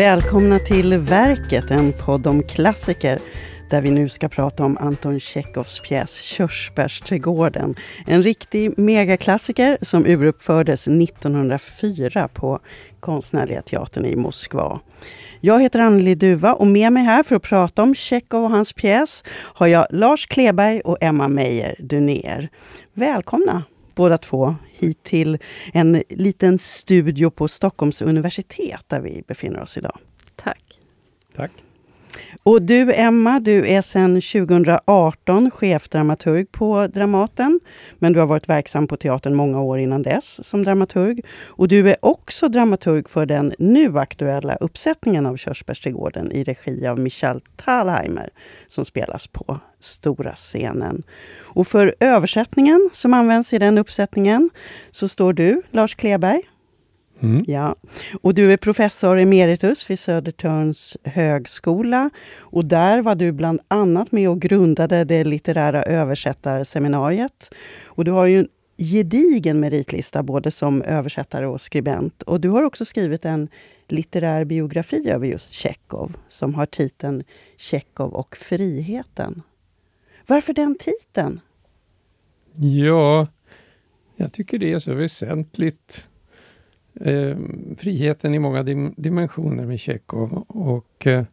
Välkomna till Verket, en podd om klassiker där vi nu ska prata om Anton Tjechovs pjäs Körsbärsträdgården. En riktig megaklassiker som uruppfördes 1904 på Konstnärliga teatern i Moskva. Jag heter Anneli Duva och med mig här för att prata om Tjechov och hans pjäs har jag Lars Kleberg och Emma Meijer Dunér. Välkomna båda två hit till en liten studio på Stockholms universitet där vi befinner oss idag. Tack. Tack. Och du Emma, du är sedan 2018 chefdramaturg på Dramaten. Men du har varit verksam på teatern många år innan dess som dramaturg. Och du är också dramaturg för den nu aktuella uppsättningen av Körsbärsträdgården i regi av Michal Thalheimer som spelas på stora scenen. Och för översättningen som används i den uppsättningen så står du, Lars Kleberg. Mm. Ja. Och du är professor emeritus vid Södertörns högskola. Och där var du bland annat med och grundade det litterära översättarseminariet. Och du har ju en gedigen meritlista både som översättare och skribent. Och du har också skrivit en litterär biografi över just Tjechov som har titeln Tjechov och friheten. Varför den titeln? Ja, jag tycker det är så väsentligt. Eh, friheten i många dim dimensioner med Tjechov. Och, eh,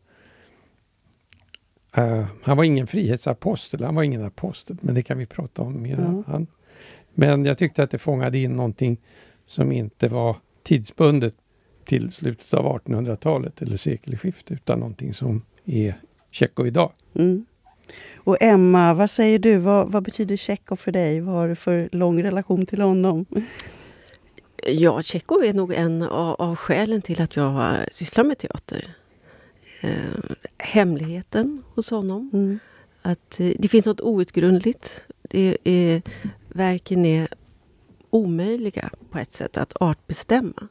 eh, han var ingen frihetsapostel, han var ingen apostel, men det kan vi prata om. Ja. Han, men jag tyckte att det fångade in någonting som inte var tidsbundet till slutet av 1800-talet eller sekelskiftet, utan någonting som är Tjechov idag. Mm. Och Emma, vad säger du? Vad, vad betyder Tjechov för dig? Vad har du för lång relation till honom? Ja, Tjechov är nog en av, av skälen till att jag sysslar med teater. Eh, hemligheten hos honom. Mm. Att eh, det finns något outgrundligt. Det är, verken är omöjliga på ett sätt att artbestämma.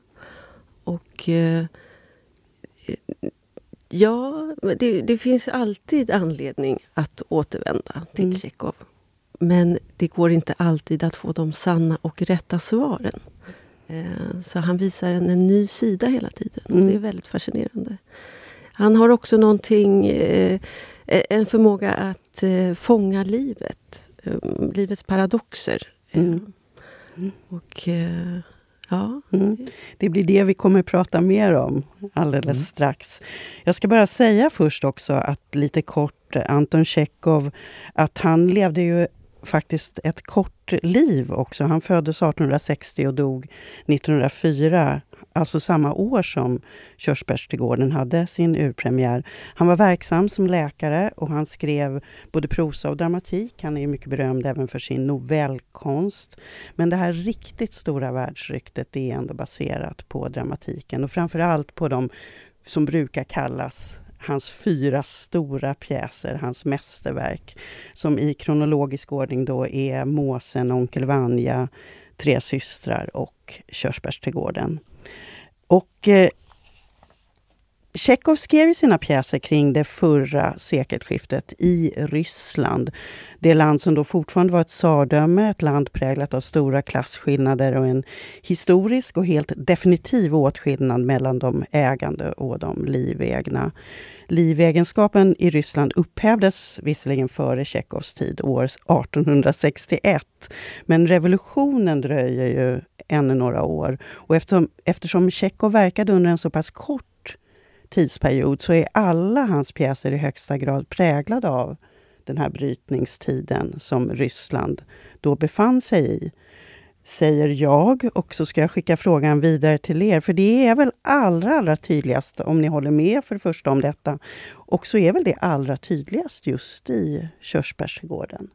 Och eh, ja, det, det finns alltid anledning att återvända till Mm. Tjechov. Men det går inte alltid att få de sanna och rätta svaren. Eh, Så han visar en, en ny sida hela tiden. Och Mm. Det är väldigt fascinerande. Han har också någonting, eh, en förmåga att eh, fånga livet. Livets paradoxer. Mm. Mm. Och ja, Mm. Det blir det vi kommer prata mer om alldeles Mm. strax. Jag ska bara säga först också att lite kort, Anton Tjechov, att han levde ju faktiskt ett kort liv också. Han föddes 1860 och dog 1904, alltså samma år som Körsbärsträdgården hade sin urpremiär. Han var verksam som läkare och han skrev både prosa och dramatik. Han är mycket berömd även för sin novellkonst. Men det här riktigt stora världsryktet är ändå baserat på dramatiken och framför allt på de som brukar kallas hans fyra stora pjäser, hans mästerverk, som i kronologisk ordning då är Måsen, Onkel Vanja, Tre systrar och Körsbärsträdgården. Och eh, Tjechov skrev ju sina pjäser kring det förra sekelskiftet i Ryssland. Det land som då fortfarande var ett tsardöme, ett land präglat av stora klasskillnader och en historisk och helt definitiv åtskillnad mellan de ägande och de livegna. Livegenskapen i Ryssland upphävdes visserligen före Tjechovs tid, år 1861. Men revolutionen dröjer ju ännu några år. Och eftersom, eftersom Tjechov verkade under en så pass kort tidsperiod så är alla hans pjäser i högsta grad präglade av den här brytningstiden som Ryssland då befann sig i. Säger jag och så ska jag skicka frågan vidare till er. För det är väl allra, allra tydligast, om ni håller med för det första om detta. Och så är väl det allra tydligast just i Körsbärsträdgården.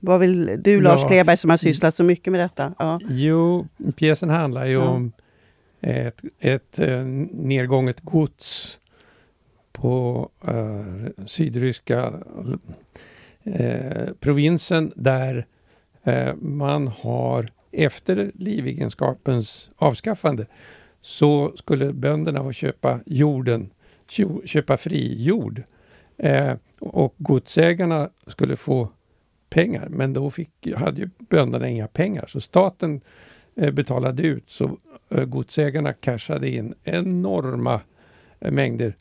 Vad vill du Lars Ja. Kleberg som har sysslat så mycket med detta? Ja. Jo, pjäsen handlar ju Ja. om ett, ett eh, nedgånget gods på eh, sydryska eh, provinsen där eh, man har efter livegenskapens avskaffande så skulle bönderna få köpa jorden, köpa fri jord. Eh, och godsägarna skulle få pengar, men då fick, hade ju bönderna inga pengar. Så staten betalade ut så eh, godsägarna cashade in enorma eh, mängder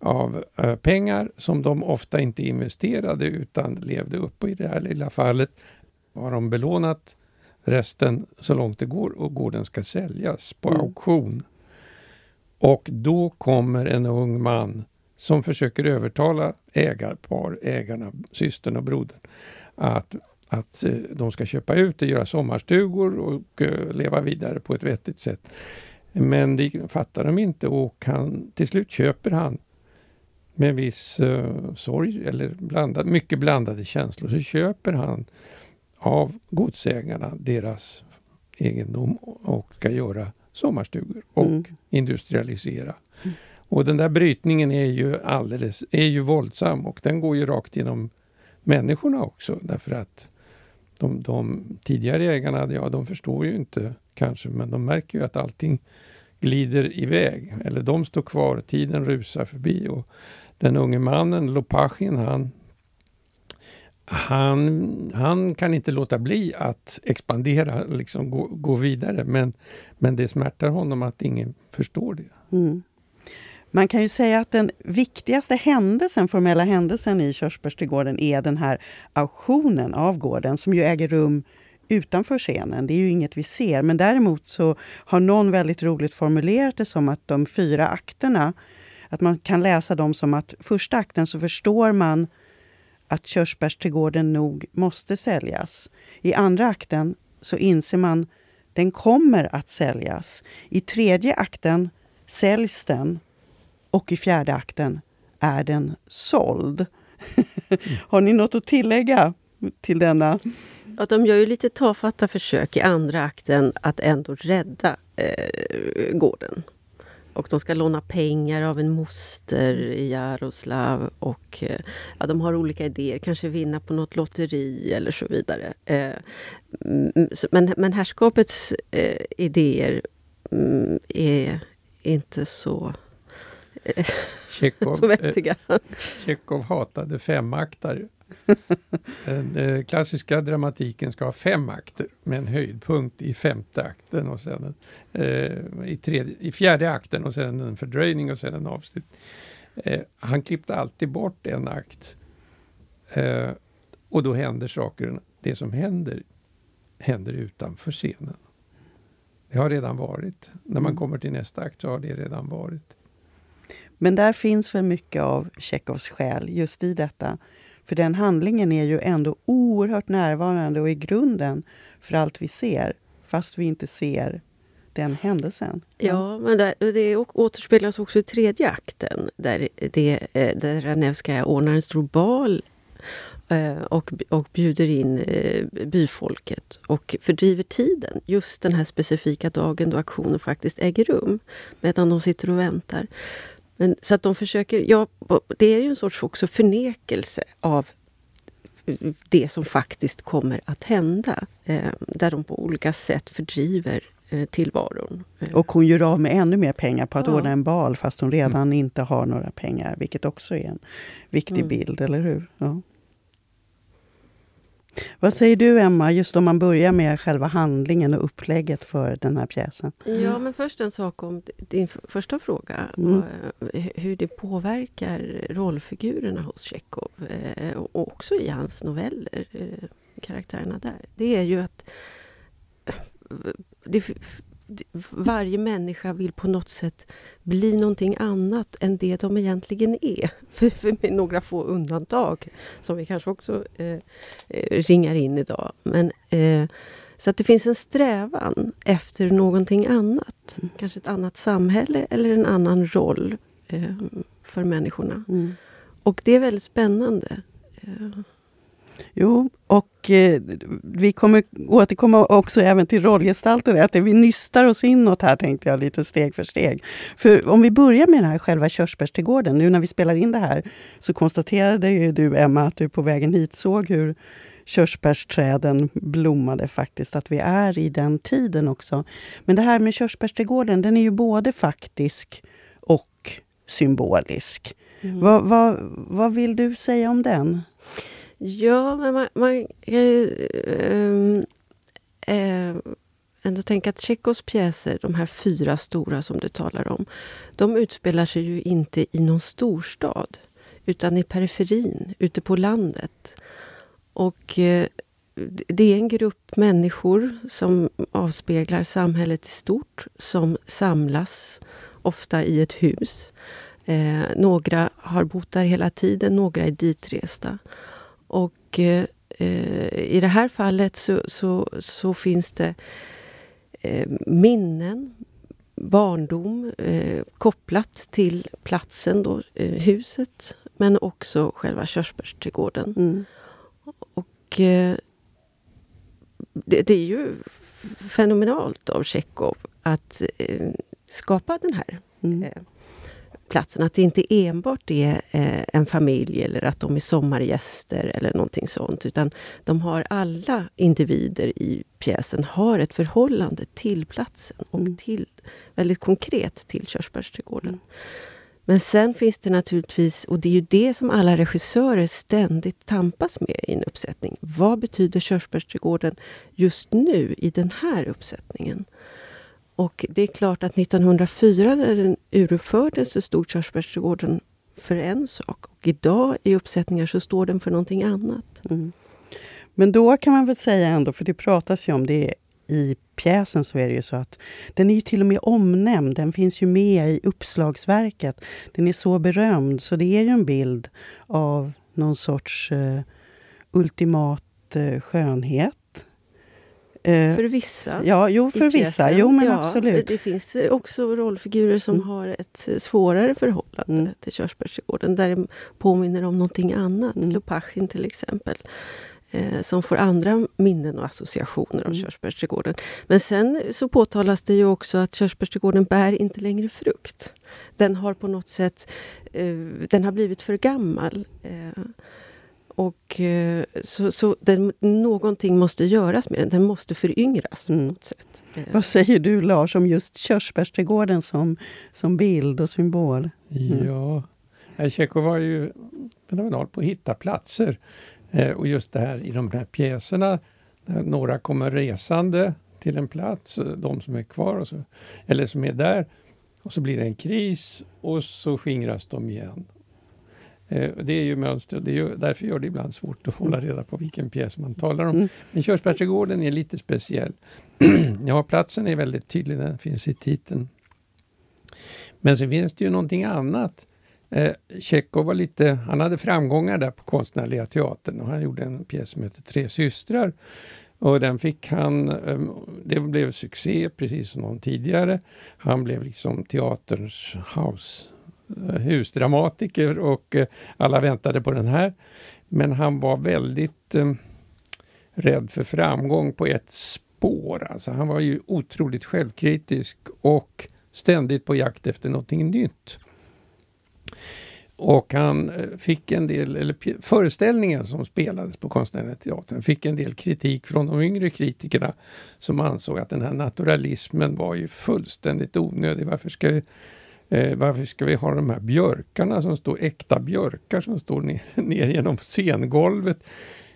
av eh, pengar som de ofta inte investerade utan levde upp I det här lilla fallet har de belånat resten så långt det går och gården ska säljas på mm. auktion. Och då kommer en ung man som försöker övertala ägarpar, ägarna, systern och brodern, att, att eh, de ska köpa ut och göra sommarstugor och uh, leva vidare på ett vettigt sätt. Men det fattar de inte och han, till slut köper han med viss uh, sorg eller blandad, mycket blandade känslor så köper han av godsägarna deras egendom och ska göra sommarstugor och mm. industrialisera. Mm. Och den där brytningen är ju alldeles, är ju våldsam och den går ju rakt genom människorna också därför att de, de tidigare ägarna, ja de förstår ju inte kanske men de märker ju att allting glider iväg. Eller de står kvar, tiden rusar förbi och den unge mannen, Lopachin, han han, han kan inte låta bli att expandera, liksom gå, gå vidare. Men, men det smärtar honom att ingen förstår det. Mm. Man kan ju säga att den viktigaste händelsen, formella händelsen i Körsbärsträdgården är den här auktionen av gården som ju äger rum utanför scenen. Det är ju inget vi ser. Men däremot så har någon väldigt roligt formulerat det som att de fyra akterna, att man kan läsa dem som att första akten så förstår man att körsbärsträdgården nog måste säljas. I andra akten så inser man den kommer att säljas. I tredje akten säljs den och i fjärde akten är den såld. Har ni något att tillägga till denna? Ja, de gör ju lite tafatta försök i andra akten att ändå rädda eh, gården. Och de ska låna pengar av en moster i Jaroslav. Och, eh, ja, de har olika idéer, kanske vinna på något lotteri eller så vidare. Eh, mm, men, men herrskapets eh, idéer mm, är inte så Tjechov, så vettiga. Tjechov hatade femaktare. Den eh, klassiska dramatiken ska ha fem akter med en höjdpunkt i femte akten och sen eh, i, tredje, i fjärde akten och sen en fördröjning och sen en avslutning. Eh, han klippte alltid bort en akt eh, och då händer saker. Det som händer händer utanför scenen. Det har redan varit. När man mm. kommer till nästa akt så har det redan varit. Men där finns väl mycket av Tjechovs själ just i detta. För den handlingen är ju ändå oerhört närvarande och i grunden för allt vi ser, fast vi inte ser den händelsen. Ja, men där, det återspeglas också i tredje akten där, det, eh, där Ranevskaja ordnar en stor bal eh, och, och bjuder in eh, byfolket och fördriver tiden just den här specifika dagen då aktionen faktiskt äger rum medan de sitter och väntar. Men, så att de försöker, ja, det är ju en sorts också förnekelse av det som faktiskt kommer att hända. Eh, där de på olika sätt fördriver eh, tillvaron. Och hon gör av med ännu mer pengar på att ja. ordna en bal fast hon redan mm. inte har några pengar, vilket också är en viktig mm. bild, eller hur? Ja. Vad säger du Emma, just om man börjar med själva handlingen och upplägget för den här pjäsen? Ja, men först en sak om din första fråga. Mm. Eh, hur det påverkar rollfigurerna hos Tjechov eh, och också i hans noveller, eh, karaktärerna där. Det är ju att det varje människa vill på något sätt bli någonting annat än det de egentligen är. För, för med några få undantag, som vi kanske också eh, eh, ringar in idag. Men, eh, så att det finns en strävan efter någonting annat. Mm. Kanske ett annat samhälle eller en annan roll eh, för människorna. Mm. Och det är väldigt spännande. Eh, Jo, och eh, vi kommer återkomma också även till rollgestalter. Att vi nystar oss inåt här tänkte jag lite steg för steg. För om vi börjar med den här själva körsbärsträdgården. Nu när vi spelar in det här så konstaterade ju du Emma att du på vägen hit såg hur körsbärsträden blommade faktiskt, att vi är i den tiden också. Men det här med körsbärsträdgården, den är ju både faktisk och symbolisk. Mm. Vad, vad, vad vill du säga om den? Ja, men man, man kan ju... Äh, äh, ändå tänka att Tjechovs pjäser, de här fyra stora som du talar om, de utspelar sig ju inte i någon storstad, utan i periferin, ute på landet. Och äh, det är en grupp människor som avspeglar samhället i stort, som samlas, ofta i ett hus. Eh, några har bott där hela tiden, några är ditresta. Och eh, i det här fallet så, så, så finns det eh, minnen, barndom eh, kopplat till platsen, då, eh, huset, men också själva körsbärsträdgården. Mm. Och eh, det, det, är ju fenomenalt av Tjechov att eh, skapa den här mm. Platsen. Att det inte enbart är eh, en familj eller att de är sommargäster eller någonting sånt. Utan de har alla individer i pjäsen har ett förhållande till platsen och mm. till, väldigt konkret till Körsbärsträdgården. Mm. Men sen finns det naturligtvis, och det är ju det som alla regissörer ständigt tampas med i en uppsättning. Vad betyder Körsbärsträdgården just nu i den här uppsättningen? Och det är klart att 1904 när den uruppfördes så stod Körsbärsträdgården för en sak. Och idag i uppsättningar så står den för någonting annat. Mm. Men då kan man väl säga ändå, för det pratas ju om det i pjäsen så är det ju så att den är ju till och med omnämnd. Den finns ju med i uppslagsverket. Den är så berömd så det är ju en bild av någon sorts eh, ultimat eh, skönhet. Uh, för vissa. Ja, jo, för vissa. Jo, men ja, absolut. Det finns också rollfigurer som mm. har ett svårare förhållande mm. till Körsbärsträdgården där det påminner om någonting annat. Mm. Lupachin till exempel eh, som får andra minnen och associationer av mm. körsbärsträdgården. Men sen så påtalas det ju också att körsbärsträdgården bär inte längre frukt. Den har på något sätt eh, den har blivit för gammal. Eh, och eh, så, så den, någonting måste göras med den. Den måste föryngras. Mm. På något sätt. Eh. Vad säger du Lars om just körsbärsträdgården som, som bild och symbol? Mm. Ja, Tjechov var ju fenomenal på att hitta platser. Eh, och just det här i de här pjäserna, där några kommer resande till en plats, eh, de som är kvar, så, eller som är där, och så blir det en kris och så skingras de igen. Eh, det är ju mönstret, det är ju, därför gör det ibland svårt att hålla reda på vilken pjäs man talar om. Mm. Men Körsbärsträdgården är lite speciell. ja, platsen är väldigt tydlig, den finns i titeln. Men så finns det ju någonting annat Eh, Tjechov var lite, han hade framgångar där på Konstnärliga teatern och han gjorde en pjäs som heter Tre systrar. Och den fick han, eh, det blev succé precis som någon tidigare. Han blev liksom teaterns house, Eh, husdramatiker och eh, alla väntade på den här. Men han var väldigt eh, rädd för framgång på ett spår. Alltså han var ju otroligt självkritisk och ständigt på jakt efter någonting nytt. Och han eh, fick en del, eller föreställningen som spelades på Konstnärliga teatern fick en del kritik från de yngre kritikerna som ansåg att den här naturalismen var ju fullständigt onödig. Varför ska eh, varför ska vi ha de här björkarna som står, äkta björkar som står ner, ner genom scengolvet?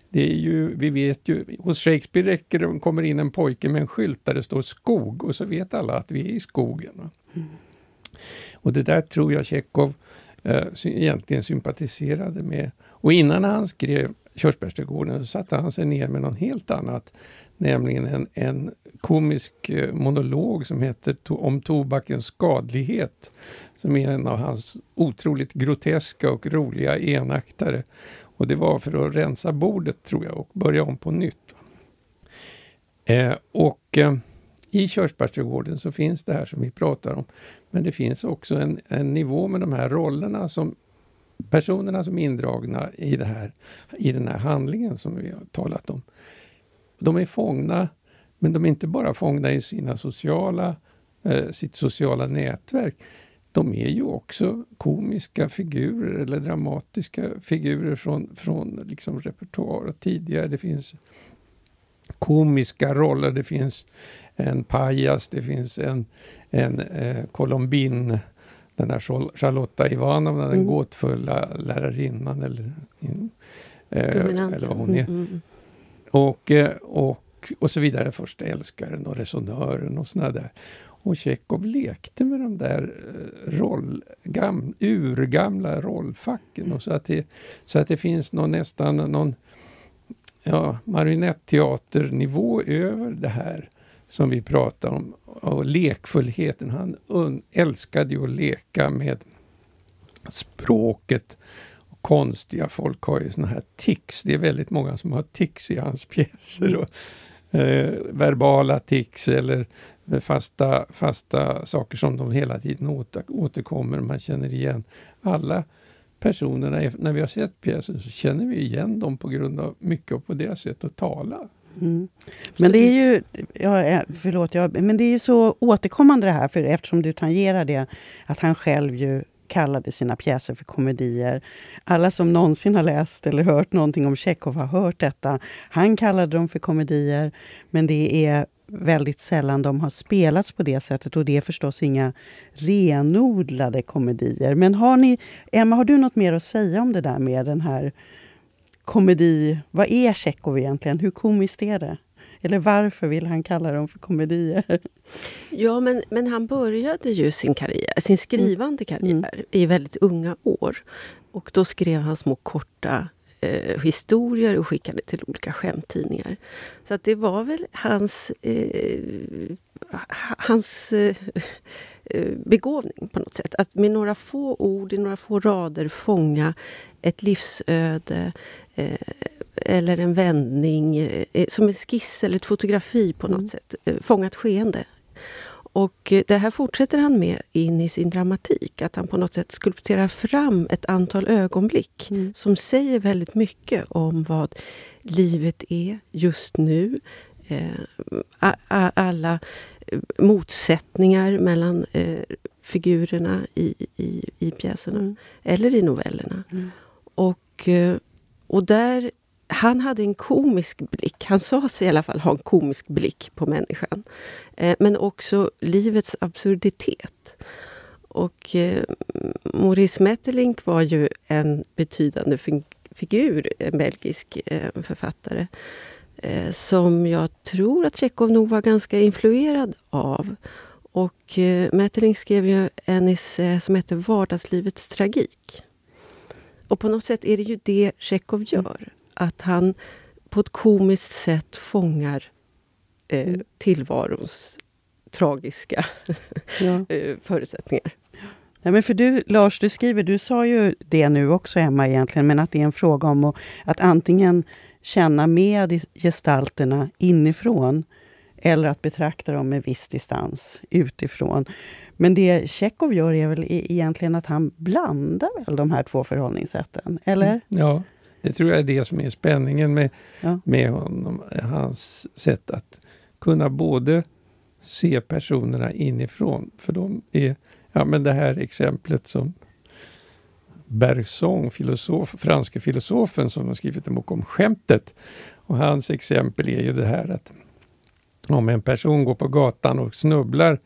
Det är ju, vi vet ju, hos Shakespeare räcker det, kommer in en pojke med en skylt där det står skog och så vet alla att vi är i skogen. Mm. Och det där tror jag Tjechov eh, egentligen sympatiserade med. Och innan han skrev Körsbärsträdgården så satte han sig ner med något helt annat. Nämligen en, en komisk eh, monolog som heter Om tobakens skadlighet. Som är en av hans otroligt groteska och roliga enaktare. Och det var för att rensa bordet tror jag och börja om på nytt. Eh, och eh, i Körsbärsträdgården så finns det här som vi pratar om. Men det finns också en, en nivå med de här rollerna som personerna som är indragna i, det här, i den här handlingen som vi har talat om. De är fångna, men de är inte bara fångna i sina sociala, eh, sitt sociala nätverk. De är ju också komiska figurer eller dramatiska figurer från, från liksom repertoar tidigare. Det finns komiska roller, det finns en pajas, det finns en, en eh, Colombin, den här Charlotta Ivanovna, mm. den gåtfulla lärarinnan eller, in, eh, eller vad hon är. Mm, mm, mm. Och, eh, och och så vidare. Första älskaren och resonören och sådana där. Och Tjechov lekte med de där eh, roll, gam, urgamla rollfacken. Och så, att det, så att det finns någon, nästan någon ja, marionetteaternivå över det här som vi pratar om. Och lekfullheten. Han älskade ju att leka med språket. Konstiga folk har ju såna här tics. Det är väldigt många som har tics i hans pjäser. Och, eh, verbala tics eller fasta, fasta saker som de hela tiden åter, återkommer. Man känner igen alla personerna. När vi har sett pjäsen så känner vi igen dem på grund av mycket på deras sätt att tala. Mm. Men det är ju ja, förlåt, ja, men det är ju så återkommande det här, för eftersom du tangerar det, att han själv ju kallade sina pjäser för komedier. Alla som någonsin har läst eller hört någonting om Tjechov har hört detta. Han kallade dem för komedier, men det är väldigt sällan de har spelats på det sättet och det är förstås inga renodlade komedier. Men har ni, Emma, har du något mer att säga om det där med den här komedi... Vad är Tjechov egentligen? Hur komiskt är det? Eller varför vill han kalla dem för komedier? Ja, men, men han började ju sin karriär, sin skrivande mm. karriär mm. i väldigt unga år. Och då skrev han små korta eh, historier och skickade till olika skämttidningar. Så att det var väl hans, eh, hans eh, begåvning på något sätt. Att med några få ord, i några få rader fånga ett livsöde eh, eller en vändning, eh, som en skiss eller ett fotografi på något mm. sätt. Eh, fånga ett skeende och det här fortsätter han med in i sin dramatik. Att han på något sätt skulpterar fram ett antal ögonblick mm. som säger väldigt mycket om vad livet är just nu. Eh, alla motsättningar mellan eh, figurerna i, i, i pjäserna mm. eller i novellerna. Mm. Och, eh, och där han hade en komisk blick. Han sa sig i alla fall ha en komisk blick på människan. Eh, men också livets absurditet. Och eh, Maurice Maeterlinck var ju en betydande figur, en belgisk eh, författare eh, som jag tror att Tjechov nog var ganska influerad av. Och eh, Maeterlinck skrev ju en essä som heter Vardagslivets tragik. Och på något sätt är det ju det Tjechov gör att han på ett komiskt sätt fångar eh, mm. tillvarons tragiska ja. Eh, förutsättningar. Ja, men för du, Lars, du skriver, du sa ju det nu också Emma egentligen, men att det är en fråga om att, att antingen känna med gestalterna inifrån eller att betrakta dem med viss distans utifrån. Men det Tjechov gör är väl e-, egentligen att han blandar väl de här två förhållningssätten, eller? Mm, ja, det tror jag är det som är spänningen med, ja. med honom. Hans sätt att kunna både se personerna inifrån, för de är, ja men det här exemplet som Bergson, filosof, franske filosofen som har skrivit en bok om skämtet. Och hans exempel är ju det här att om en person går på gatan och snubblar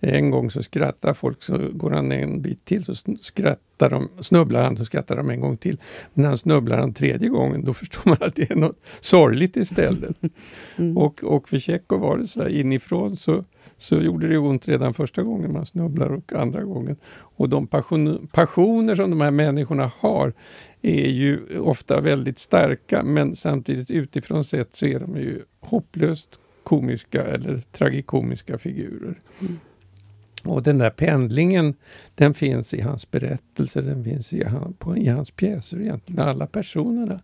en gång så skrattar folk, så går han en bit till så skrattar de, snubblar han så skrattar de en gång till. Men när han snubblar en tredje gången då förstår man att det är något sorgligt istället. Mm. Och, och för Tjechov var det så här, inifrån så, så gjorde det ont redan första gången man snubblar och andra gången. Och de passion, passioner som de här människorna har är ju ofta väldigt starka men samtidigt utifrån sett så är de ju hopplöst komiska eller tragikomiska figurer. Mm. Och den där pendlingen, den finns i hans berättelser, den finns i, han, på, i hans pjäser egentligen. Alla personerna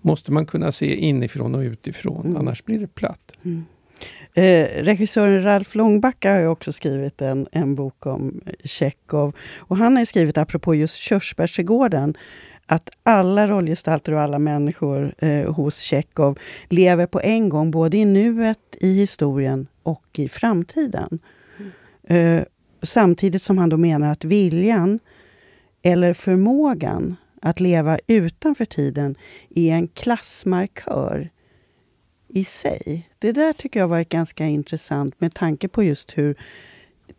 måste man kunna se inifrån och utifrån, mm. annars blir det platt. Mm. Eh, regissören Ralf Långbacka har också skrivit en, en bok om Tjechov. Och han har skrivit, apropå just Körsbärsträdgården, att alla rollgestalter och alla människor eh, hos Tjechov lever på en gång, både i nuet, i historien och i framtiden. Eh, samtidigt som han då menar att viljan eller förmågan att leva utanför tiden är en klassmarkör i sig. Det där tycker jag var ganska intressant med tanke på just hur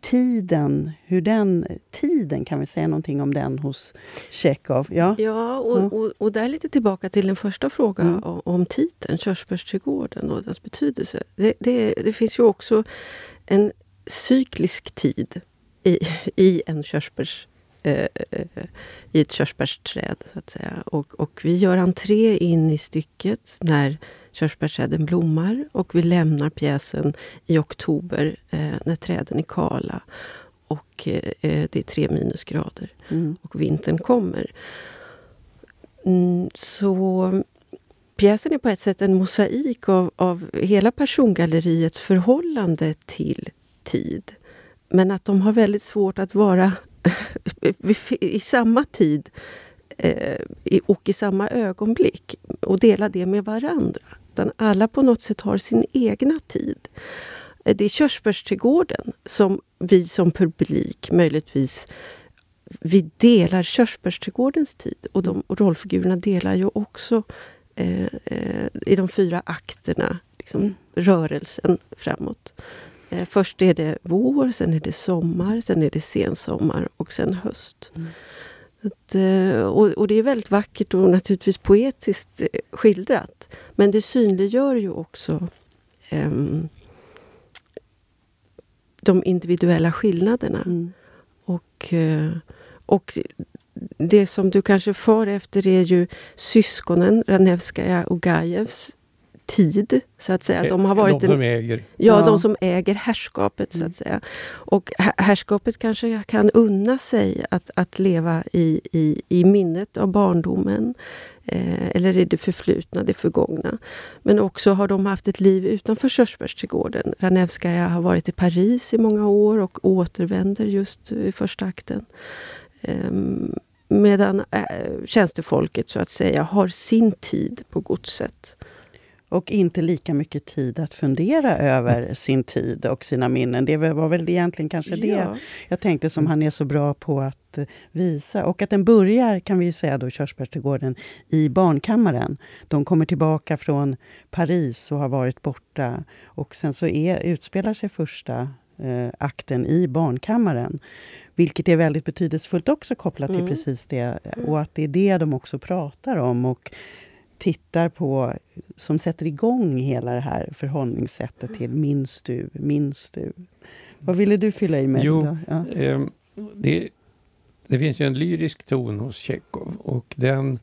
tiden, hur den tiden, kan vi säga någonting om den hos Tjechov? Ja, ja, och. Och, och där lite tillbaka till den första frågan mm. om, om titeln, Körsbärsträdgården och dess betydelse. Det, det, det, finns ju också en cyklisk tid i, i en körsbärs eh, i ett körsbärsträd, så att säga. Och, och vi gör entré in i stycket när körsbärsträden blommar och vi lämnar pjäsen i oktober eh, när träden är kala och eh, det är tre minusgrader mm. och vintern kommer. Mm, så pjäsen är på ett sätt en mosaik av, av hela persongalleriets förhållande till tid. Men att de har väldigt svårt att vara i samma tid eh, och i samma ögonblick och dela det med varandra utan alla på något sätt har sin egna tid. Eh, det är körsbärsträdgården som vi som publik möjligtvis vi delar körsbärsträdgårdens tid och, de, och rollfigurerna delar ju också eh, eh, i de fyra akterna liksom, mm. rörelsen framåt. Eh, först är det vår, sen är det sommar, sen är det sensommar och sen höst. Mm. Att, eh, och, och, det är väldigt vackert och naturligtvis poetiskt eh, skildrat. Men det synliggör ju också um, de individuella skillnaderna. Mm. Och, eh, och det som du kanske far efter är ju syskonen Ranevskaja och Gajevs tid, så att säga. De har varit de som en, äger. Ja, ja, de som äger härskapet, så att mm. säga. Och härskapet kanske kan unna sig att, att leva i, i, i minnet av barndomen. Eh, eller i det förflutna, det förgångna. Men också har de haft ett liv utanför Körsbärsträdgården. Ranevskaja har varit i Paris i många år och återvänder just i första akten. Eh, medan äh, tjänstefolket så att säga har sin tid på godset och inte lika mycket tid att fundera över sin tid och sina minnen. Det var väl egentligen kanske det ja. jag tänkte som han är så bra på att eh, visa. Och att den börjar, kan vi ju säga då, Körsbärsträdgården, i barnkammaren. De kommer tillbaka från Paris och har varit borta. Och sen så är, utspelar sig första eh, akten i barnkammaren. Vilket är väldigt betydelsefullt också kopplat mm. till precis det. Och att det är det de också pratar om. Och tittar på, som sätter igång hela det här förhållningssättet till minns du, minns du? Vad ville du fylla i med? Jo, ja. eh, det, det, finns ju en lyrisk ton hos Tjechov och den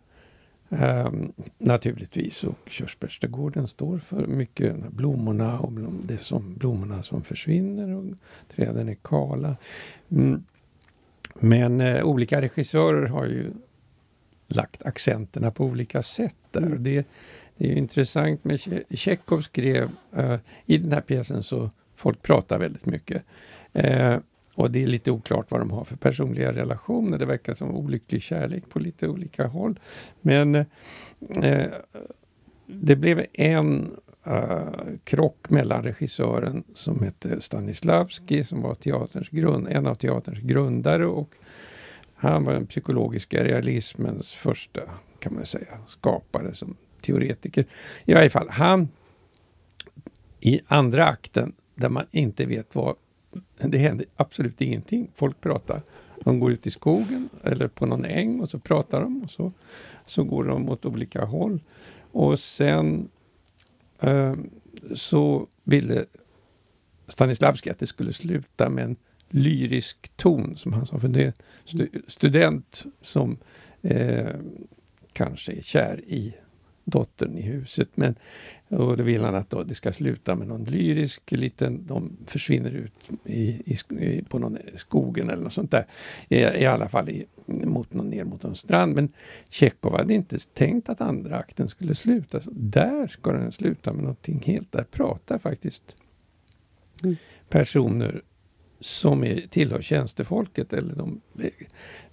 eh, naturligtvis, och Körsbärsträdgården står för mycket blommorna och blom, det som blommorna som försvinner och träden är kala. Mm. Men eh, olika regissörer har ju lagt accenterna på olika sätt där. Mm. Det, det, är intressant med Tjechov skrev uh, i den här pjäsen så folk pratar väldigt mycket. Uh, och det är lite oklart vad de har för personliga relationer. Det verkar som olycklig kärlek på lite olika håll. Men uh, det blev en uh, krock mellan regissören som hette Stanislavski som var teaterns grund, en av teaterns grundare och han var den psykologiska realismens första, kan man säga, skapare som teoretiker. I varje fall, han i andra akten, där man inte vet vad... Det händer absolut ingenting. Folk pratar. De går ut i skogen eller på någon äng och så pratar de och så, så går de åt olika håll. Och sen eh, så ville Stanislavski att det skulle sluta med en lyrisk ton, som han sa. För det är stu student som eh, kanske är kär i dottern i huset. Men, och då vill han att då det ska sluta med någon lyrisk liten, de försvinner ut i, i, på någon skogen eller något sånt där. I, i alla fall i, mot någon, ner mot en strand. Men Tjechov hade inte tänkt att andra akten skulle sluta. Så där ska den sluta med någonting helt. Där pratar faktiskt mm. personer som är, tillhör tjänstefolket. Eller de,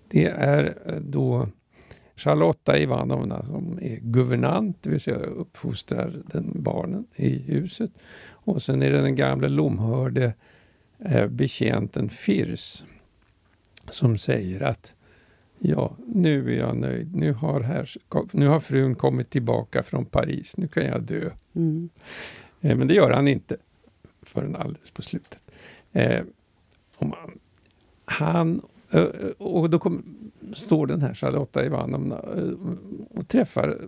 det är då Charlotta Ivanovna som är guvernant, det vill säga uppfostrar den barnen i huset. Och sen är det den gamla lomhörde eh, betjänten Firs som säger att ja, nu är jag nöjd. Nu har, här, nu har frun kommit tillbaka från Paris. Nu kan jag dö. Mm. Eh, men det gör han inte förrän alldeles på slutet. Eh, han och då kom, står den här Charlotta Ivanovna och träffar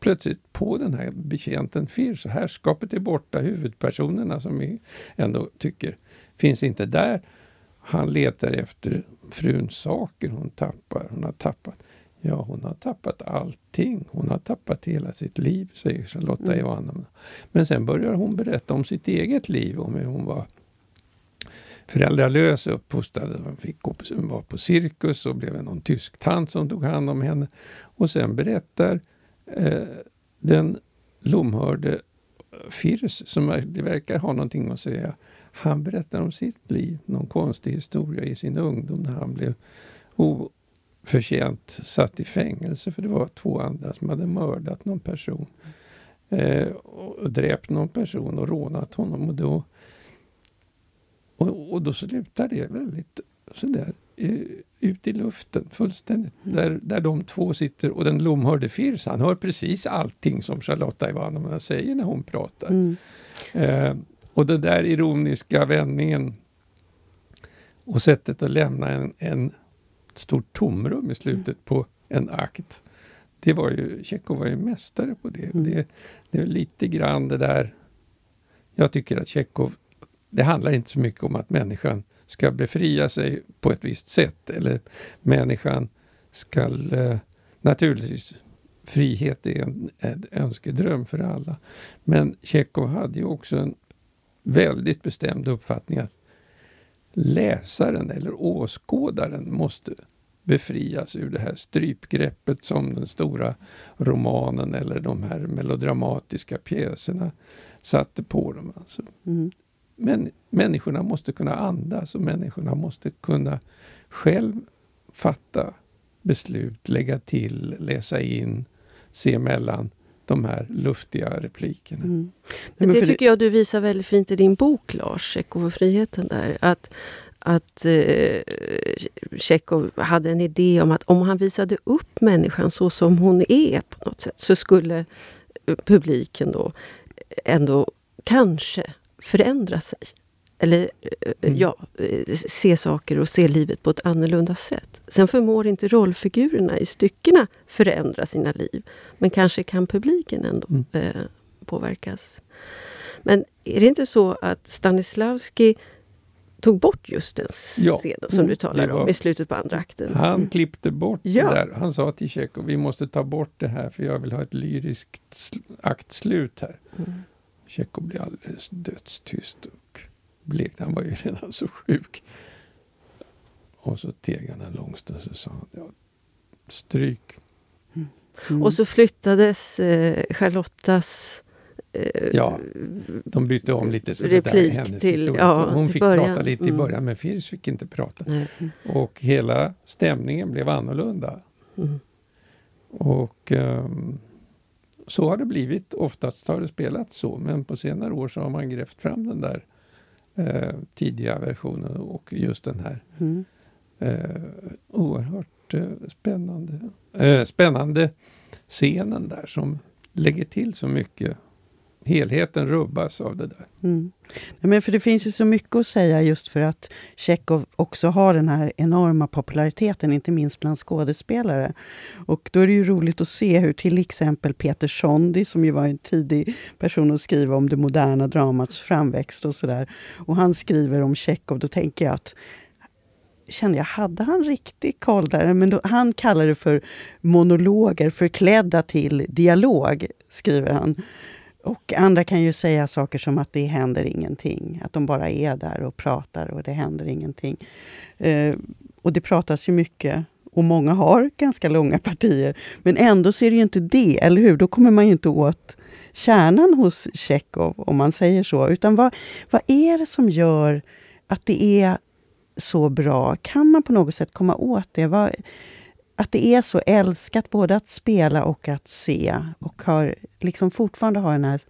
plötsligt på den här betjänten Firs. Herrskapet är borta, huvudpersonerna som vi ändå tycker finns inte där. Han letar efter fruns saker hon tappar. Hon har tappat. Ja, hon har tappat allting. Hon har tappat hela sitt liv, säger Charlotta mm. Ivanovna. Men sen börjar hon berätta om sitt eget liv, om hur hon var föräldralös, uppfostrad, hon fick gå på, var på cirkus och blev någon tysk tant som tog hand om henne. Och sen berättar eh, den lomhörde Firs, som verkar ha någonting att säga, han berättar om sitt liv, någon konstig historia i sin ungdom när han blev oförtjänt satt i fängelse för det var två andra som hade mördat någon person. Eh, och dräpt någon person och rånat honom. Och då, och, och då slutar det väldigt sådär eh, ut i luften fullständigt. Mm. Där, där de två sitter och den lomhörde Firs, han hör precis allting som Charlotta Ivanovna säger när hon pratar. Mm. Eh, och den där ironiska vändningen och sättet att lämna en, en stort tomrum i slutet på en akt. Det var ju, Tjechov var ju mästare på det. Mm. det. Det är lite grann det där, jag tycker att Tjechov, det handlar inte så mycket om att människan ska befria sig på ett visst sätt eller människan ska, eh, naturligtvis, frihet är en, en önskedröm för alla. Men Tjechov hade ju också en väldigt bestämd uppfattning att läsaren eller åskådaren måste befrias ur det här strypgreppet som den stora romanen eller de här melodramatiska pjäserna satte på dem. Alltså. Mm. Men människorna måste kunna andas och människorna måste kunna själv fatta beslut, lägga till, läsa in, se mellan de här luftiga replikerna. Mm. Men det tycker jag du visar väldigt fint i din bok Lars, Ekofriheten där. Att, att eh, Tjechov hade en idé om att om han visade upp människan så som hon är på något sätt så skulle eh, publiken då ändå kanske förändra sig eller eh, mm. ja, eh, se saker och se livet på ett annorlunda sätt. Sen förmår inte rollfigurerna i styckena förändra sina liv. Men kanske kan publiken ändå mm. eh, påverkas. Men är det inte så att Stanislavski tog bort just den scenen ja, som du mm, talar om i slutet på andra akten? Han klippte bort ja. det där. Han sa till Tjechov, vi måste ta bort det här för jag vill ha ett lyriskt aktslut här. Mm. Tjechov blev alldeles dödstyst blekt. Han var ju redan så sjuk. Och så teg han en lång stund så sa han, ja, stryk. Mm. Och så flyttades eh, Charlottas eh, Ja, de bytte om lite. Så replik det där hennes till, historia. Ja, Hon fick början. prata lite i mm. början, men Firs fick inte prata. Nej. Och hela stämningen blev annorlunda. Mm. Och um, så har det blivit. Oftast har det spelats så, men på senare år så har man grävt fram den där eh, tidiga versionen och just den här mm. eh, oerhört eh, spännande, eh, spännande scenen där som lägger till så mycket helheten rubbas av det där. Mm. men för det finns ju så mycket att säga just för att Tjechov också har den här enorma populariteten, inte minst bland skådespelare. Och då är det ju roligt att se hur till exempel Peter Sondi, som ju var en tidig person att skriva om det moderna dramats framväxt och sådär. Och han skriver om Tjechov, då tänker jag att kände jag, hade han riktig koll där? Men då, han kallar det för monologer förklädda till dialog, skriver han. Och andra kan ju säga saker som att det händer ingenting. Att de bara är där och pratar och det händer ingenting. Eh, och det pratas ju mycket och många har ganska långa partier. Men ändå så är det ju inte det, eller hur? Då kommer man ju inte åt kärnan hos Tjechov, om man säger så. Utan vad, vad är det som gör att det är så bra? Kan man på något sätt komma åt det? Vad, att det är så älskat både att spela och att se och har, liksom fortfarande har den här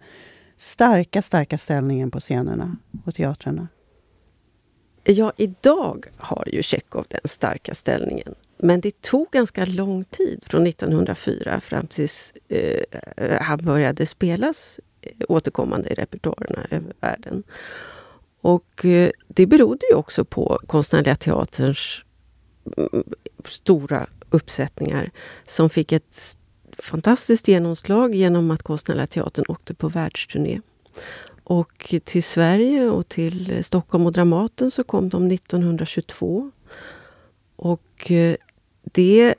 starka, starka ställningen på scenerna och teatrarna. Ja, idag har ju Tjechov den starka ställningen. Men det tog ganska lång tid, från 1904 fram tills eh, han började spelas eh, återkommande i repertoarerna över världen. Och eh, det berodde ju också på Konstnärliga Teaterns stora uppsättningar som fick ett fantastiskt genomslag genom att Konstnärliga Teatern åkte på världsturné. Och till Sverige och till eh, Stockholm och Dramaten så kom de 1922. Och eh, det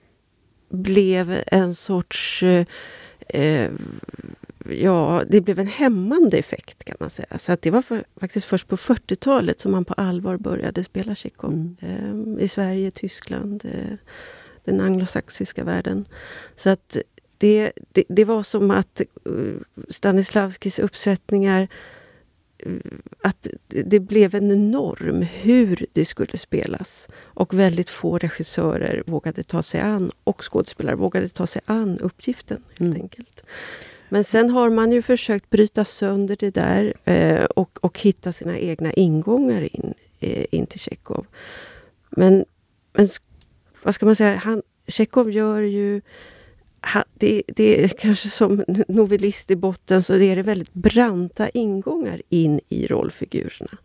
blev en sorts... Eh, eh ja, det blev en hämmande effekt kan man säga. Så att det var för, faktiskt först på 40-talet som man på allvar började spela Tjechov. Mm. Eh, I Sverige, Tyskland, eh, den anglosaxiska världen. Så att det, det, det var som att uh, Stanislavskis uppsättningar att det blev en norm hur det skulle spelas. Och väldigt få regissörer vågade ta sig an, och skådespelare vågade ta sig an uppgiften. helt mm. enkelt. Men sen har man ju försökt bryta sönder det där eh, och, och hitta sina egna ingångar in, eh, in till Tjechov. Men, men vad ska man säga, han, Tjechov gör ju det, det, är kanske som novellist i botten så det är det väldigt branta ingångar in i rollfigurerna.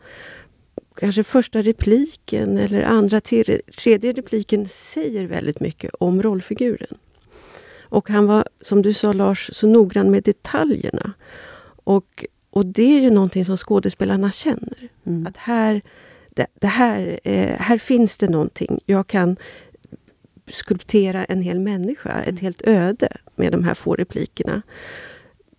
Kanske första repliken eller andra, tredje repliken säger väldigt mycket om rollfiguren. Och han var, som du sa Lars, så noggrann med detaljerna. Och, och det är ju någonting som skådespelarna känner. Mm. Att här, det, det här, eh, här finns det någonting. Jag kan skulptera en hel människa, ett helt öde med de här få replikerna.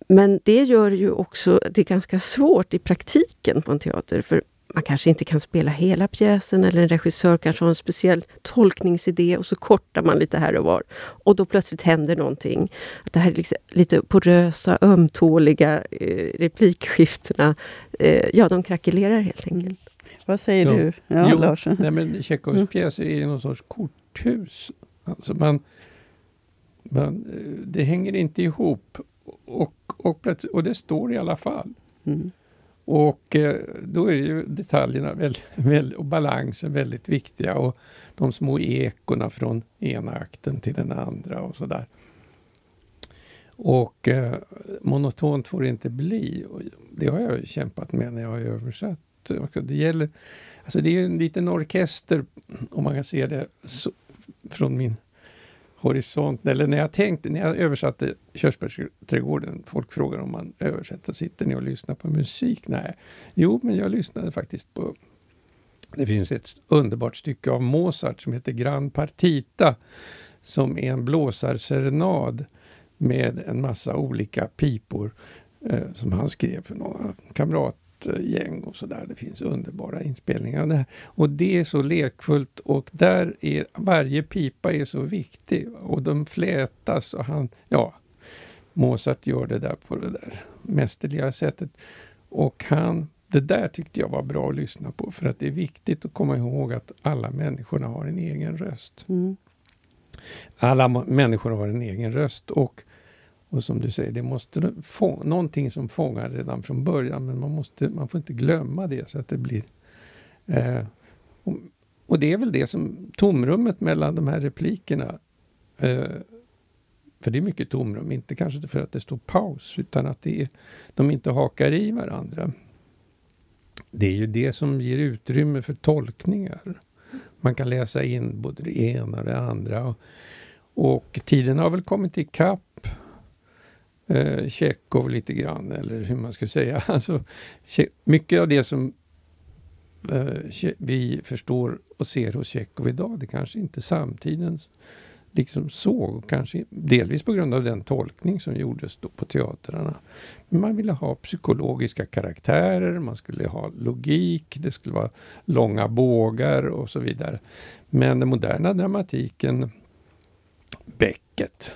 Men det gör ju också det ganska svårt i praktiken på en teater. För man kanske inte kan spela hela pjäsen eller en regissör kanske har en speciell tolkningsidé och så kortar man lite här och var. Och då plötsligt händer någonting. Att det här liksom, lite porösa, ömtåliga eh, replikskiftena, eh, ja de krackelerar helt enkelt. Vad säger jo. du, ja, jo, Lars? Nej, men Tjechovs mm. pjäser är någon sorts korthus. Alltså man, man, det hänger inte ihop. Och, och, och det står i alla fall. Mm. Och eh, då är ju detaljerna väl, och balansen väldigt viktiga. Och de små ekona från ena akten till den andra och sådär. Och eh, monotont får det inte bli. Det har jag kämpat med när jag har översatt det gäller, alltså det är en liten orkester, om man kan se det så, från min horisont. Eller när jag tänkte, när jag översatte Körsbärsträdgården, folk frågar om man översätter, sitter ni och lyssnar på musik? Nej. Jo, men jag lyssnade faktiskt på det finns ett underbart stycke av Mozart som heter Gran Partita som är en blåsarserenad med en massa olika pipor eh, som han skrev för några kamrat gäng och sådär. Det finns underbara inspelningar av det här. Och det är så lekfullt och där är varje pipa är så viktig och de flätas och han, ja, Mozart gör det där på det där mästerliga sättet. Och han, det där tyckte jag var bra att lyssna på för att det är viktigt att komma ihåg att alla människorna har en egen röst. Mm. Alla människor har en egen röst och och som du säger, det måste få någonting som fångar redan från början, men man, måste, man får inte glömma det så att det blir... Eh, och, och, det är väl det som tomrummet mellan de här replikerna. Eh, för det är mycket tomrum, inte kanske för att det står paus, utan att det är, de inte hakar i varandra. Det är ju det som ger utrymme för tolkningar. Man kan läsa in både det ena och det andra. Och, och tiden har väl kommit ikapp eh, Tjechov lite grann, eller hur man ska säga. Alltså, mycket av det som eh, vi förstår och ser hos Tjechov idag, det kanske inte samtiden liksom såg, kanske delvis på grund av den tolkning som gjordes då på teatrarna. Men man ville ha psykologiska karaktärer, man skulle ha logik, det skulle vara långa bågar och så vidare. Men den moderna dramatiken, Beckett,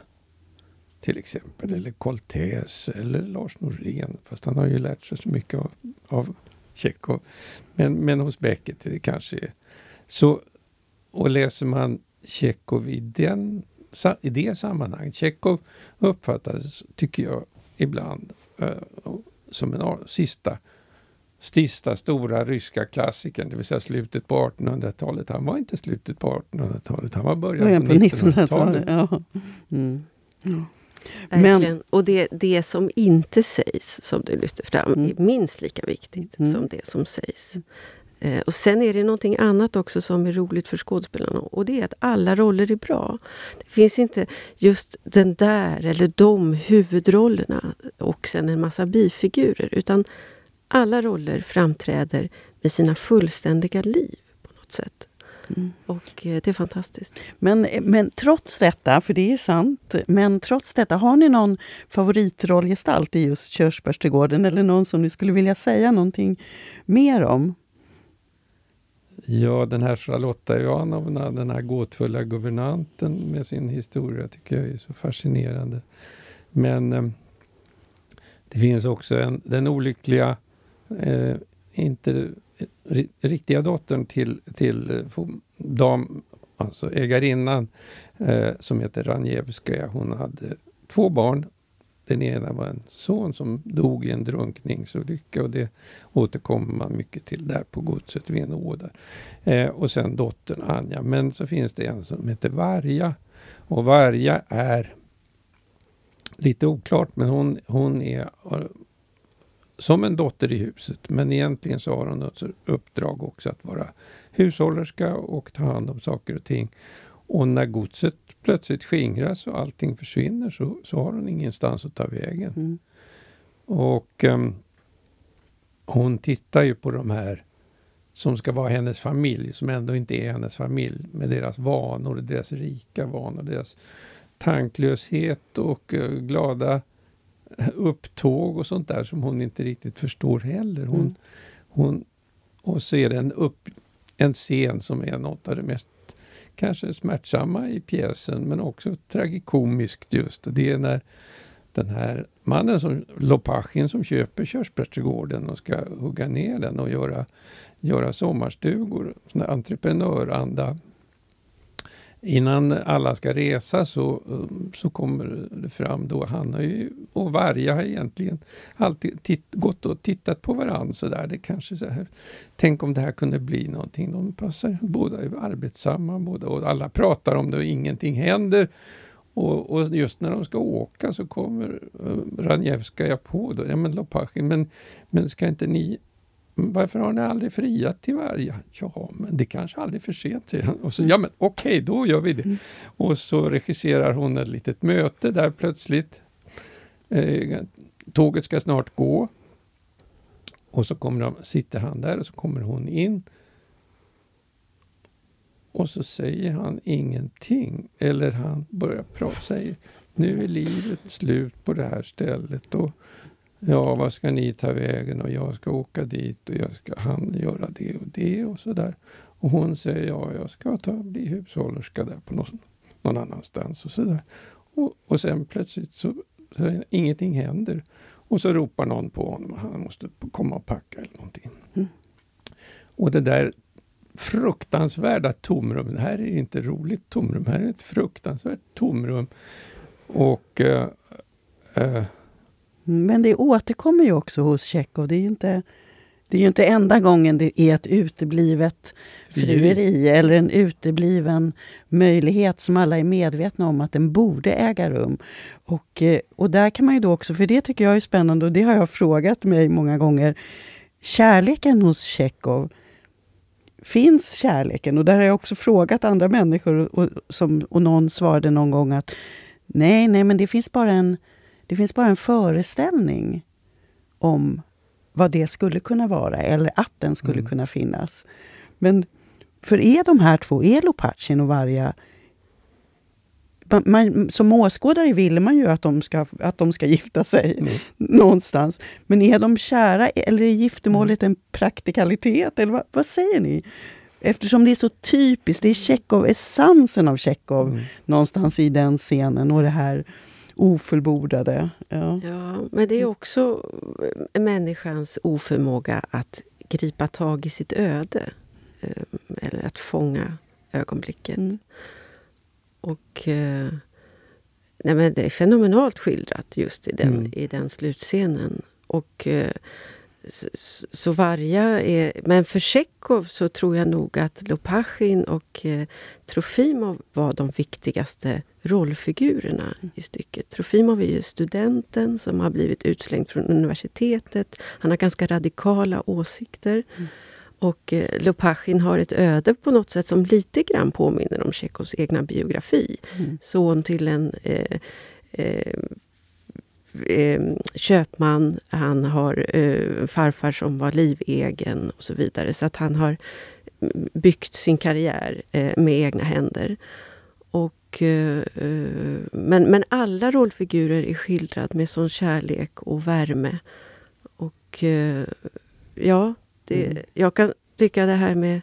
till exempel, eller Coltés eller Lars Norén, fast han har ju lärt sig så mycket av, av Tjechov. Men, men hos Beckett det kanske är så. Och läser man Tjechov i, den, i det sammanhanget, Tjechov uppfattades, tycker jag, ibland uh, som en sista sista stora ryska klassikern, det vill säga slutet på 1800-talet. Han var inte slutet på 1800-talet, han var början, början på 1900-talet. 1900 ja. Mm. Ja. Verkligen. Men, och det, det som inte sägs, som du lyfter fram, mm. är minst lika viktigt mm. som det som sägs. Eh, och Sen är det någonting annat också som är roligt för skådespelarna och det är att alla roller är bra. Det finns inte just den där eller de huvudrollerna och sen en massa bifigurer utan alla roller framträder med sina fullständiga liv på något sätt. Mm. Och eh, det är fantastiskt. Men, men trots detta, för det är ju sant, men trots detta, har ni någon favoritrollgestalt i just Körsbärsträdgården eller någon som ni skulle vilja säga någonting mer om? Ja, den här Charlotta Ivanovna, den här gåtfulla guvernanten med sin historia tycker jag är så fascinerande. Men eh, det finns också en, den olyckliga, eh, inte riktiga dottern till, till eh, dam, alltså ägarinnan eh, som heter Ranjevskaja. Hon hade två barn. Den ena var en son som dog i en drunkningsolycka och det återkommer man mycket till där på godset vid en å eh, Och sen dottern Anja. Men så finns det en som heter Varja. Och Varja är lite oklart men hon, hon är som en dotter i huset. Men egentligen så har hon ett uppdrag också att vara hushållerska och ta hand om saker och ting. Och när godset plötsligt skingras och allting försvinner så, så har hon ingenstans att ta vägen. Mm. Och um, hon tittar ju på de här som ska vara hennes familj, som ändå inte är hennes familj, med deras vanor, deras rika vanor, deras tanklöshet och uh, glada upptåg och sånt där som hon inte riktigt förstår heller. Hon, mm. hon, och så är det en, upp, en scen som är något av det mest kanske smärtsamma i pjäsen men också tragikomiskt just. Det är när den här mannen, som, Lopachin, som köper körsbärsträdgården och ska hugga ner den och göra, göra sommarstugor, sån entreprenöranda Innan alla ska resa så, så kommer det fram då, han har ju, och Varga har egentligen alltid titt, gått och tittat på varandra så där. Det kanske så här, tänk om det här kunde bli någonting. De passar, båda är arbetsamma, båda, och alla pratar om det och ingenting händer. Och, och just när de ska åka så kommer eh, Ranjevskaja på då, ja men Lopachin, men, men ska inte ni varför har ni aldrig friat till vargar? Ja, men det kanske aldrig är för sent, säger han. Och så, ja, men okej, okay, då gör vi det. Mm. Och så regisserar hon ett litet möte där plötsligt. Eh, tåget ska snart gå. Och så kommer de, sitter han där och så kommer hon in. Och så säger han ingenting. Eller han börjar prata, säger nu är livet slut på det här stället. Och Ja, vad ska ni ta vägen och jag ska åka dit och jag ska han göra det och det och sådär. Och hon säger ja, jag ska ta, bli hushållerska där på någon, någon annanstans och sådär. Och, och sen plötsligt så, så ingenting händer. Och så ropar någon på honom att han måste komma och packa eller någonting. Mm. Och det där fruktansvärda tomrum, det här är inte roligt tomrum, det här är ett fruktansvärt tomrum. Och uh, uh, men det återkommer ju också hos Tjechov. Det är ju inte, det är ju inte enda gången det är ett uteblivet frieri eller en utebliven möjlighet som alla är medvetna om att den borde äga rum. Och, eh, och där kan man ju då också, för det tycker jag är spännande och det har jag frågat mig många gånger. Kärleken hos Tjechov, finns kärleken? Och där har jag också frågat andra människor och, som, och någon svarade någon gång att nej, nej, men det finns bara en det finns bara en föreställning om vad det skulle kunna vara, eller att den skulle mm. kunna finnas. Men för är de här två, är Lopatchin och Varga man, som åskådare vill man ju att de ska, att de ska gifta sig mm. någonstans. Men är de kära eller är giftermålet en praktikalitet? Eller vad, vad, säger ni? Eftersom det är så typiskt, det är Tjechov, essensen av Tjechov mm. någonstans i den scenen och det här ofullbordade. Ja. ja, men det är också människans oförmåga att gripa tag i sitt öde. Eh, eller att fånga ögonblicket. Mm. Och eh, nej men det är fenomenalt skildrat just i den, mm. i den slutscenen. Och eh, så, Varja är... Men för Tjechov så tror jag nog att Lopachin och eh, Trofimov var de viktigaste rollfigurerna mm. i stycket. Trofimov är ju studenten som har blivit utslängd från universitetet. Han har ganska radikala åsikter. Mm. Och eh, Lopachin har ett öde på något sätt som lite grann påminner om Tjechovs egna biografi. Mm. Son till en eh, eh, eh, köpman, han har eh, farfar som var livegen och så vidare. Så att han har byggt sin karriär eh, med egna händer. Och, eh, men, men alla rollfigurer är skildrade med sån kärlek och värme. Och eh, ja, det, mm. jag kan tycka det här med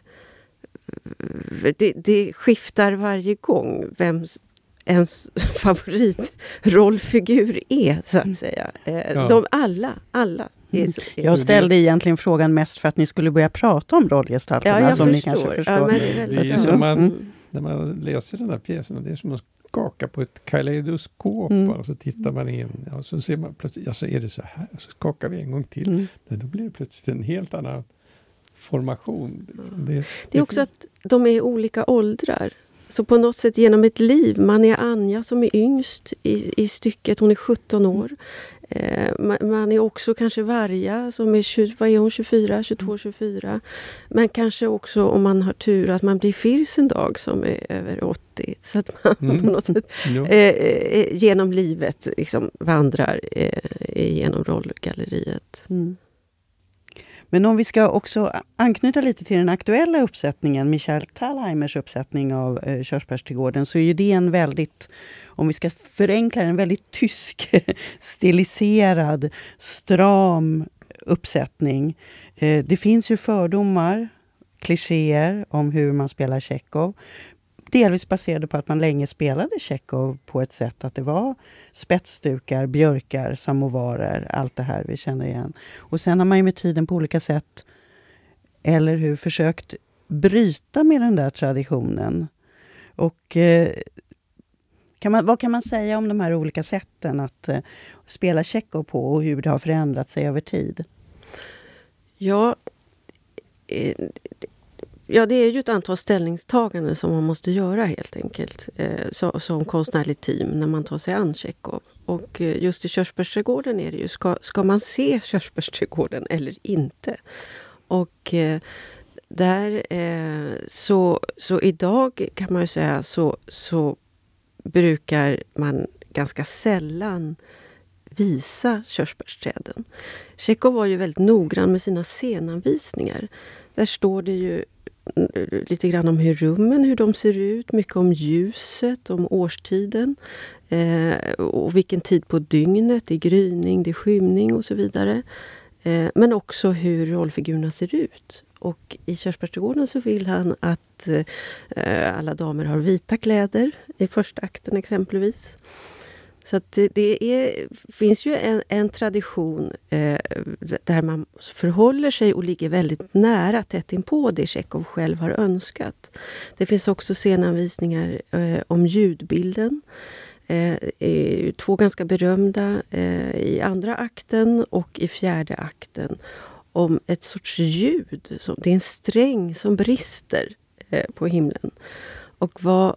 det, det, skiftar varje gång vem ens favoritrollfigur är, så att mm. säga. Eh, ja. De alla, alla. Mm. Jag ställde egentligen frågan mest för att ni skulle börja prata om rollgestalterna. Ja, jag som förstår. Ni kanske förstår. Ja, det är, det är som man, mm. när man läser den här pjäsen, det är som att skaka på ett kaleidoskop mm. och så tittar man in och så ser man plötsligt, ja så är det så här, och så skakar vi en gång till. Mm. då blir det plötsligt en helt annan formation. Liksom. Det, det, är också att de är olika åldrar. Så på något sätt genom ett liv. Man är Anja som är yngst i, i stycket, hon är 17 år. Eh, man är också kanske Varja som är, 20, vad är hon, 24, 22, 24. Men kanske också om man har tur att man blir Firs en dag som är över 80. Så att man mm. på något sätt eh, eh, genom livet liksom vandrar eh, genom rollgalleriet. Mm. Men om vi ska också anknyta lite till den aktuella uppsättningen, Michael Thalheimers uppsättning av eh, Körsbärsträdgården, så är ju det en väldigt, om vi ska förenkla en väldigt tysk, stiliserad, stram uppsättning. Eh, det finns ju fördomar, klichéer om hur man spelar Tjechov. Delvis baserade på att man länge spelade Tjechov på ett sätt att det var spetsdukar, björkar, samovarer, allt det här vi känner igen. Och sen har man ju med tiden på olika sätt, eller hur, försökt bryta med den där traditionen. Och eh, kan man, vad kan man säga om de här olika sätten att eh, spela Tjechov på och hur det har förändrat sig över tid? Ja, eh, Ja, det är ju ett antal ställningstaganden som man måste göra helt enkelt eh, så, som konstnärligt team när man tar sig an Tjechov. Och eh, just i Körsbärsträdgården är det ju, ska, ska man se Körsbärsträdgården eller inte? Och eh, där, eh, så, så idag kan man ju säga så, så brukar man ganska sällan visa körsbärsträden. Tjechov var ju väldigt noggrann med sina scenanvisningar. Där står det ju eh, lite grann om hur rummen hur de ser ut, mycket om ljuset, om årstiden eh, och vilken tid på dygnet, det är gryning, det är skymning och så vidare. Eh, men också hur rollfigurerna ser ut. Och i Körsbärsträdgården så vill han att eh, alla damer har vita kläder i första akten exempelvis. Så det, det är, finns ju en, en tradition eh, där man förhåller sig och ligger väldigt nära, tätt inpå det Tjechov själv har önskat. Det finns också scenanvisningar eh, om ljudbilden. Eh, två ganska berömda eh, i andra akten och i fjärde akten om ett sorts ljud. Som, det är en sträng som brister eh, på himlen. Och vad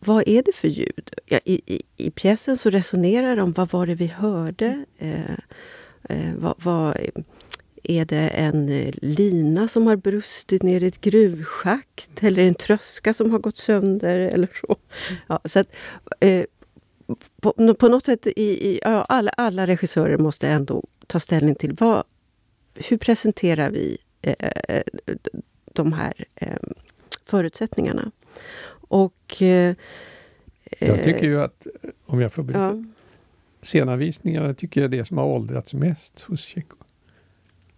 vad är det för ljud? Ja, i, i, I pjäsen så resonerar de vad var det vi hörde? Eh, eh, vad, vad, är det en eh, lina som har brustit ner i ett gruvschakt? Eller en tröska som har gått sönder? Eller så. Ja, så att, eh, på, på, något sätt, i, i, ja, alla, alla regissörer måste ändå ta ställning till vad, hur presenterar vi eh, eh de här eh, förutsättningarna? Och... Eh, jag tycker ju att, om jag får berätta, ja. scenanvisningarna tycker jag är det som har åldrats mest hos Tjechov.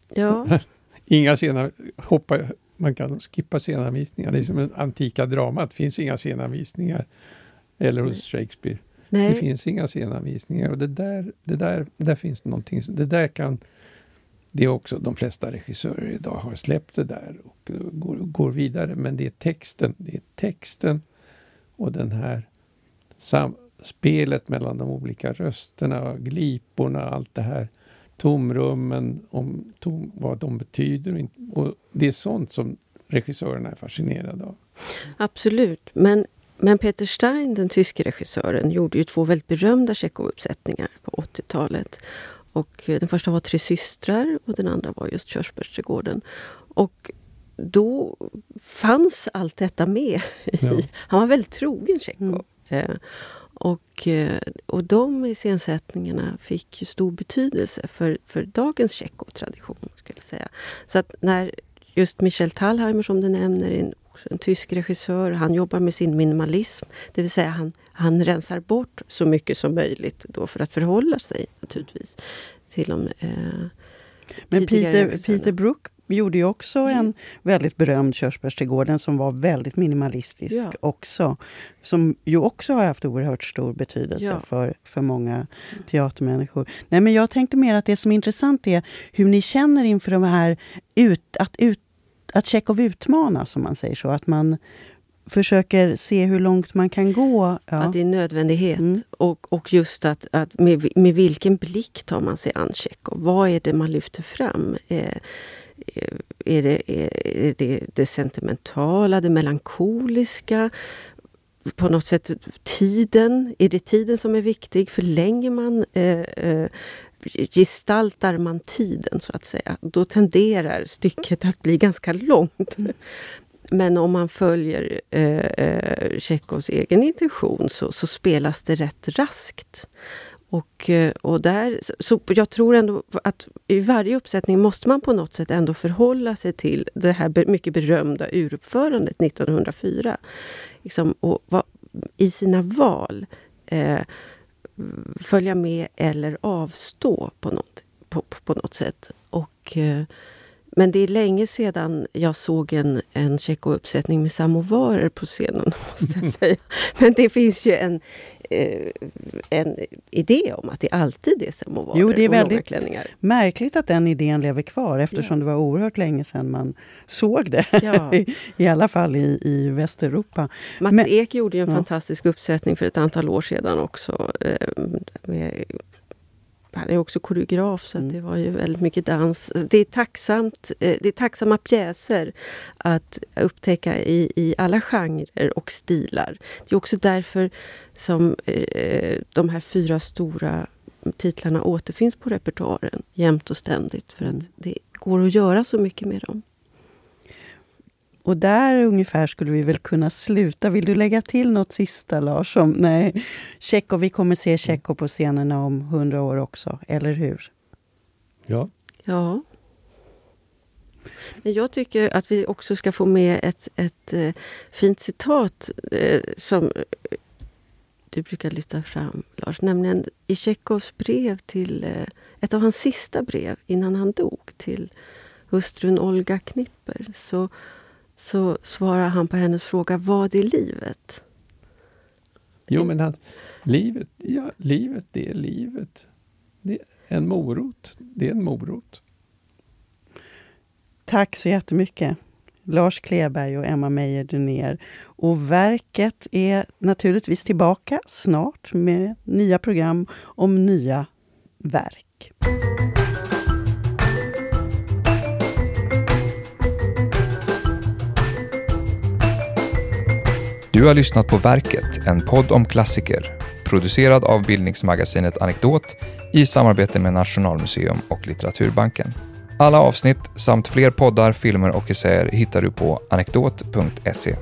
Ja. Inga scener, hoppa, man kan skippa scenanvisningar. Det är som en antika dramat, det finns inga scenanvisningar. Eller hos Shakespeare. Nej. Det finns inga scenanvisningar och det där, det där, där finns någonting, det där kan det är också de flesta regissörer idag har släppt det där och eh, går, går vidare. Men det är texten, det är texten och den här samspelet mellan de olika rösterna, gliporna, allt det här tomrummen, om tom, vad de betyder. Och det är sånt som regissörerna är fascinerade av. Absolut, men, men Peter Stein, den tyske regissören, gjorde ju två väldigt berömda Tjechov-uppsättningar på 80-talet. Och den första var Tre systrar och den andra var just Körsbärsträdgården. Och då fanns allt detta med. Ja. Han var väldigt trogen Tjechov. Mm. Eh, och, eh, och de iscensättningarna fick ju stor betydelse för, för dagens Tjechov-tradition. Så att när just Michel Thalheimer som du nämner, en, en tysk regissör, han jobbar med sin minimalism. Det vill säga han, han rensar bort så mycket som möjligt då för att förhålla sig naturligtvis till de eh, Men Peter, Peter Brook gjorde ju också mm. en väldigt berömd Körsbärsträdgården som var väldigt minimalistisk ja. också. Som ju också har haft oerhört stor betydelse ja. för, för många teatermänniskor. Nej, men jag tänkte mer att det som är intressant är hur ni känner inför de här ut, att, ut, att Tjechov utmanas, som man säger så. Att man försöker se hur långt man kan gå. Ja. Att det är nödvändighet. Mm. Och, och just att, att med, med vilken blick tar man sig an Tjechov? Vad är det man lyfter fram? Eh, är det, är det det sentimentala, det melankoliska? På något sätt tiden. Är det tiden som är viktig? Förlänger man eh, eh, gestaltar man tiden, så att säga, då tenderar stycket att bli ganska långt. Mm. Men om man följer eh, eh, Tjechovs egen intention så, så, spelas det rätt raskt. Och, eh, och där, så jag tror ändå att i varje uppsättning måste man på något sätt ändå förhålla sig till det här mycket berömda uruppförandet 1904. Liksom, och va, I sina val eh, följa med eller avstå på något, på, på något sätt. Och... Eh, men det är länge sedan jag såg en, en Tjechov-uppsättning med samovarer på scenen, måste jag säga. Men det finns ju en, en idé om att det alltid är samovarer Jo, det är väldigt märkligt att den idén lever kvar eftersom ja. det var oerhört länge sedan man såg det. Ja. I alla fall i, i Västeuropa. Mats Men, Ek gjorde en ja. fantastisk uppsättning för ett antal år sedan också. Eh, med han är också koreograf, så mm. det var ju väldigt mycket dans. Det är, tacksamt, eh, det är tacksamma pjäser att upptäcka i, i alla genrer och stilar. Det är också därför som eh, de här fyra stora titlarna återfinns på repertoaren jämt och ständigt. För att mm. det går att göra så mycket med dem. Och där ungefär skulle vi väl kunna sluta. Vill du lägga till något sista, Lars? Om, nej, Tjechov, vi kommer se Tjechov på scenerna om hundra år också, eller hur? Ja. Ja. Men jag tycker att vi också ska få med ett, ett eh, fint citat eh, som eh, du brukar lyfta fram, Lars. Nämligen i Tjechovs brev till... Eh, ett av hans sista brev innan han dog till hustrun Olga Knipper. Så så svarar han på hennes fråga Vad är livet? Jo, men han, livet, ja, livet det är livet. Det är en morot. Det är en morot. Tack så jättemycket. Lars Kleberg och Emma Meijer Dunér. Och verket är naturligtvis tillbaka snart med nya program om nya verk. Du har lyssnat på Verket, en podd om klassiker, producerad av bildningsmagasinet Anekdot i samarbete med Nationalmuseum och Litteraturbanken. Alla avsnitt samt fler poddar, filmer och essäer hittar du på anekdot.se.